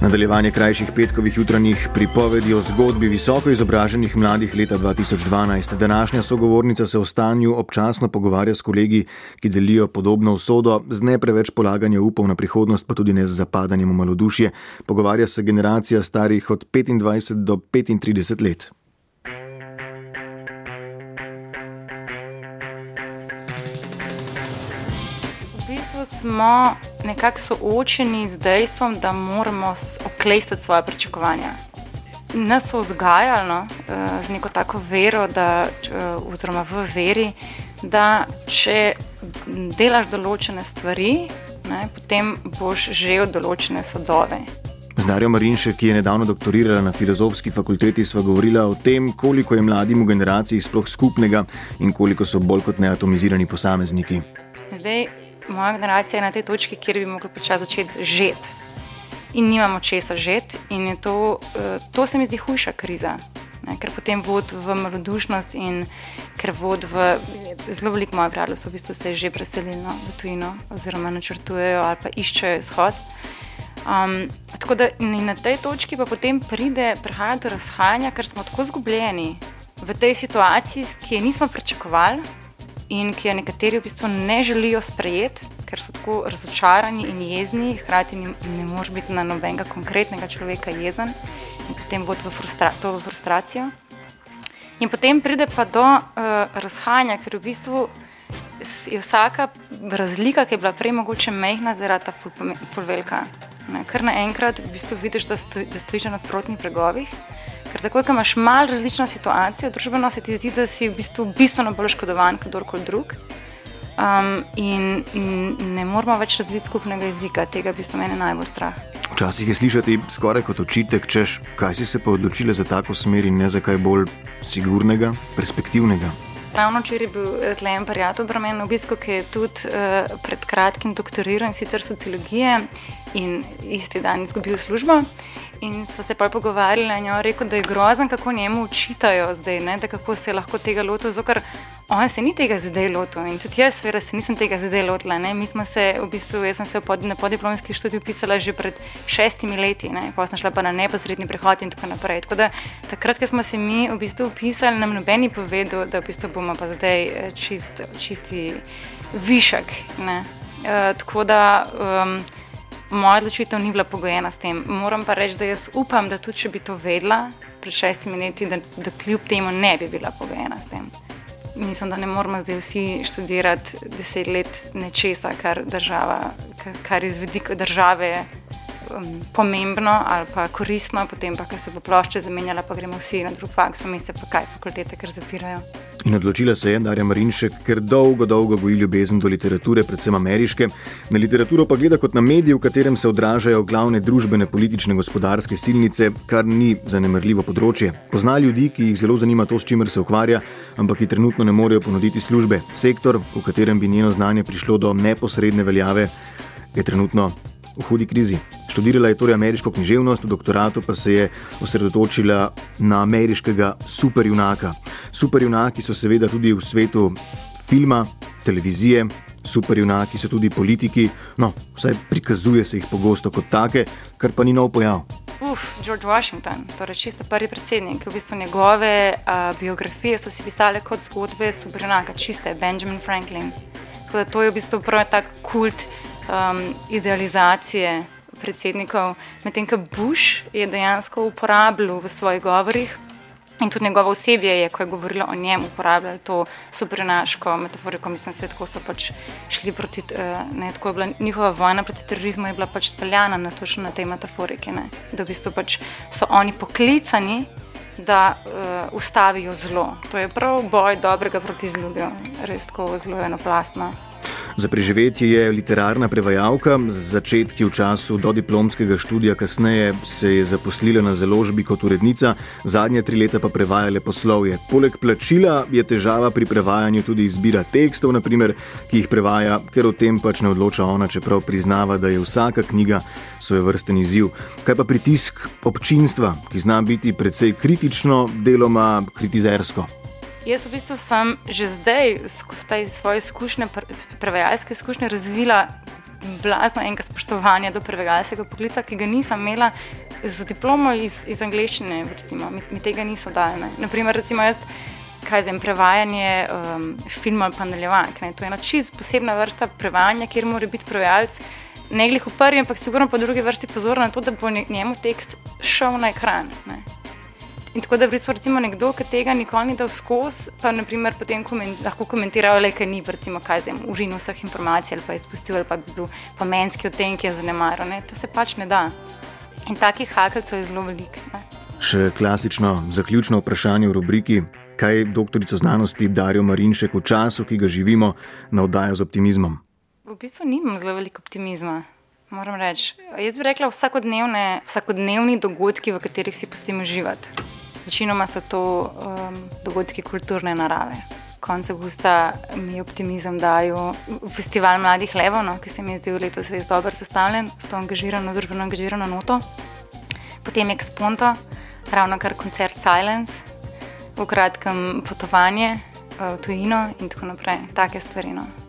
Nadaljevanje krajših petkovih jutranjih pripovedi o zgodbi visoko izobraženih mladih leta 2012. Današnja sogovornica se o stanju občasno pogovarja s kolegi, ki delijo podobno usodo, z ne preveč polaganja upov na prihodnost, pa tudi ne z zapadanjem v malodušje. Pogovarja se generacija starih od 25 do 35 let. Smo nekako soočeni z dejstvom, da moramo oklestiti svoje pričakovanja. Nas so vzgajali no, eh, z neko tako vero, da, oziroma v veri, da če delaš določene stvari, ne, potem boš že od določene sadove. Z Darjo Marinše, ki je nedavno doktorirala na filozofski fakulteti, sva govorila o tem, koliko je mladim v generaciji sploh skupnega in koliko so bolj kot neatomizirani posamezniki. Zdaj, moja generacija je na tej točki, kjer bi mogli počasi začeti žeti. In nimamo česa žeti, in to, eh, to se mi zdi hujša kriza. Ne, ker potem vodi v malodušnost, in ker vodi v zelo veliko mojih prijateljev, v bistvu se že preselili v tujino, oziroma načrtujejo ali pa iščejo izhod. Um, tako da na tej točki pa potem pride, prihaja do razhajanja, ker smo tako izgubljeni v tej situaciji, ki je nismo pričakovali in ki jo nekateri v bistvu ne želijo sprejeti, ker so tako razočarani in jezni, hkrati ne, ne moreš biti na nobenega konkretnega človeka jezen in potem vodi v, frustra v frustracijo. In potem pride pa do uh, razhajanja, ker v bistvu je vsaka razlika, ki je bila prej mogoče mehna, zdaj ta fulvelka. Ful Ker naenkrat v bistvu vidiš, da, stoj, da stojiš na nasprotnih bregovih. Ker tako, ko imaš malo različno situacijo, družbeno se ti zdi, da si v bistvu bistveno bolj škodovan kot kdorkoli drug. Um, in, in ne moramo več razviti skupnega jezika, tega v bistvu meni najbolj strah. Včasih je slišati skoraj kot očitek, češ, kaj si se pa odločila za tako smer in ne za kaj bolj sigurnega, perspektivnega. Ravno včeraj je bil eh, tlejen prijatelj Bremen, v bistvu, ki je tudi uh, pred kratkim doktoriral in sicer sociologije in isti dan izgubil službo. In smo se pa pogovarjali in on rekel, da je grozen, kako njemu učitajo zdaj, ne? da kako se lahko tega lotil, zato ker on se ni tega zdaj lotil in tudi jaz, seveda, se nisem tega zdaj lotila. Ne? Mi smo se, v bistvu, jaz sem se pod, na podiplomski študij upisala že pred šestimi leti, pa sem šla pa na neposredni prehod in tako naprej. Tako da takrat, ko smo se mi v bistvu upisali, nam nobeni povedal, da v bistvu bomo pa zdaj eh, čist, čisti višek. Uh, tako da. Um, moja odločitev ni bila pogojena s tem. Moram pa reči, da jaz upam, da tudi če bi to vedela pred šestimi leti, da, da kljub temu ne bi bila pogojena s tem. Mislim, da ne moramo zdaj vsi študirati deset let nečesa, kar, država, kar, kar iz vidika države um, pomembno ali pa koristno, potem pa, ko se bo plošča zamenjala, pa gremo vsi na drug faks, mi se pa kaj fakultete, ker zapirajo. In odločila se je Darja Marinšek, ker dolgo, dolgo goji ljubezen do literature, predvsem ameriške. Na literaturo pa gleda kot na medij, v katerem se odražajo glavne družbene, politične, gospodarske silnice, kar ni zanemrljivo področje. Pozna ljudi, ki jih zelo zanima to, s čimer se ukvarja, ampak ki trenutno ne morejo ponuditi službe. Sektor, v katerem bi njeno znanje prišlo do neposredne veljave, je trenutno v hudi krizi. Študirala je torej ameriško književnost, v doktoratu pa se je osredotočila na ameriškega superjunaka. Superjunaki so seveda tudi v svetu filma, televizije, superjunaki so tudi politiki, no, vsaj prikazuje se jih pogosto kot take, kar pa ni nov pojav. Uf, George Washington, torej čisto prvi predsednik, v bistvu njegove uh, biografije so si pisale kot zgodbe superjunaka, čiste Benjamin Franklin. Tako da to je v bistvu prvi tak kult um, idealizacije predsednikov, medtem ko Bush je dejansko uporabljal v svojih govorih. In tudi njegova osebja je, ko je govorila o njem, uporabljala to supernaško metaforiko. Mislim, da so pač šli proti, eh, ne, tako je bila njihova vojna proti terorizmu, je bila pač speljana na točno na tej metaforiki. Ne. Da v bistvu pač so oni poklicani, da uh, ustavijo zlo. To je prav boj dobrega proti zlu, res tako zelo enoplastno. Za preživetje je literarna prevajalka, z začetki v času dodiplomskega študija, kasneje se je zaposlila na založbi kot urednica, zadnje tri leta pa prevajala poslovje. Poleg plačila je težava pri prevajanju tudi izbira tekstov, naprimer, ki jih prevaja, ker o tem pač ne odloča ona, čeprav priznava, da je vsaka knjiga svoj vrsten izziv. Kaj pa pritisk občinstva, ki zna biti precej kritično, deloma kritizersko. Jaz v bistvu sem že zdaj skozi te svoje izkušnje, prevajalske izkušnje, razvila blazno enega spoštovanja do prevajalskega poklica, ki ga nisem imela z diplomo iz, iz angleščine, recimo, mi, mi tega niso dali. Ne. Naprimer, recimo jaz, kaj zem, prevajanje um, filma ali pa naljevank. To je ena čist posebna vrsta prevajanja, kjer mora biti prevajalec ne glih v prvi, ampak sigurno po drugi vrsti pozoren na to, da bo njemu tekst šel na ekran. Ne. In tako da bi so recimo nekdo, ki tega nikoli ni dal skozi, pa naprimer potem koment, lahko komentirajo, le kaj ni, recimo kaj zem, urin vseh informacij ali pa izpustil ali pa bi bil pomenski o tem, ki je zanemaro. Ne? To se pač ne da. In takih hakelcev je zelo veliko. Še klasično zaključno vprašanje v rubriki, kaj doktorico znanosti Darijo Marinšek v času, ki ga živimo, navdaja z optimizmom? V bistvu nimam zelo veliko optimizma. Moram reči, jaz bi rekla vsakodnevni dogodki, v katerih si pustim uživati. Večinoma so to um, dogodki kulturne narave. Konec avgusta mi optimizem dajal festival mladih levov, no, ki se mi je zdel letos res dobro sestavljen, s to angažirano, družbeno angažirano noto. Potem je Exponto, ravno kar koncert Silence, v kratkem potovanje uh, v tujino in tako naprej. Take stvari. No.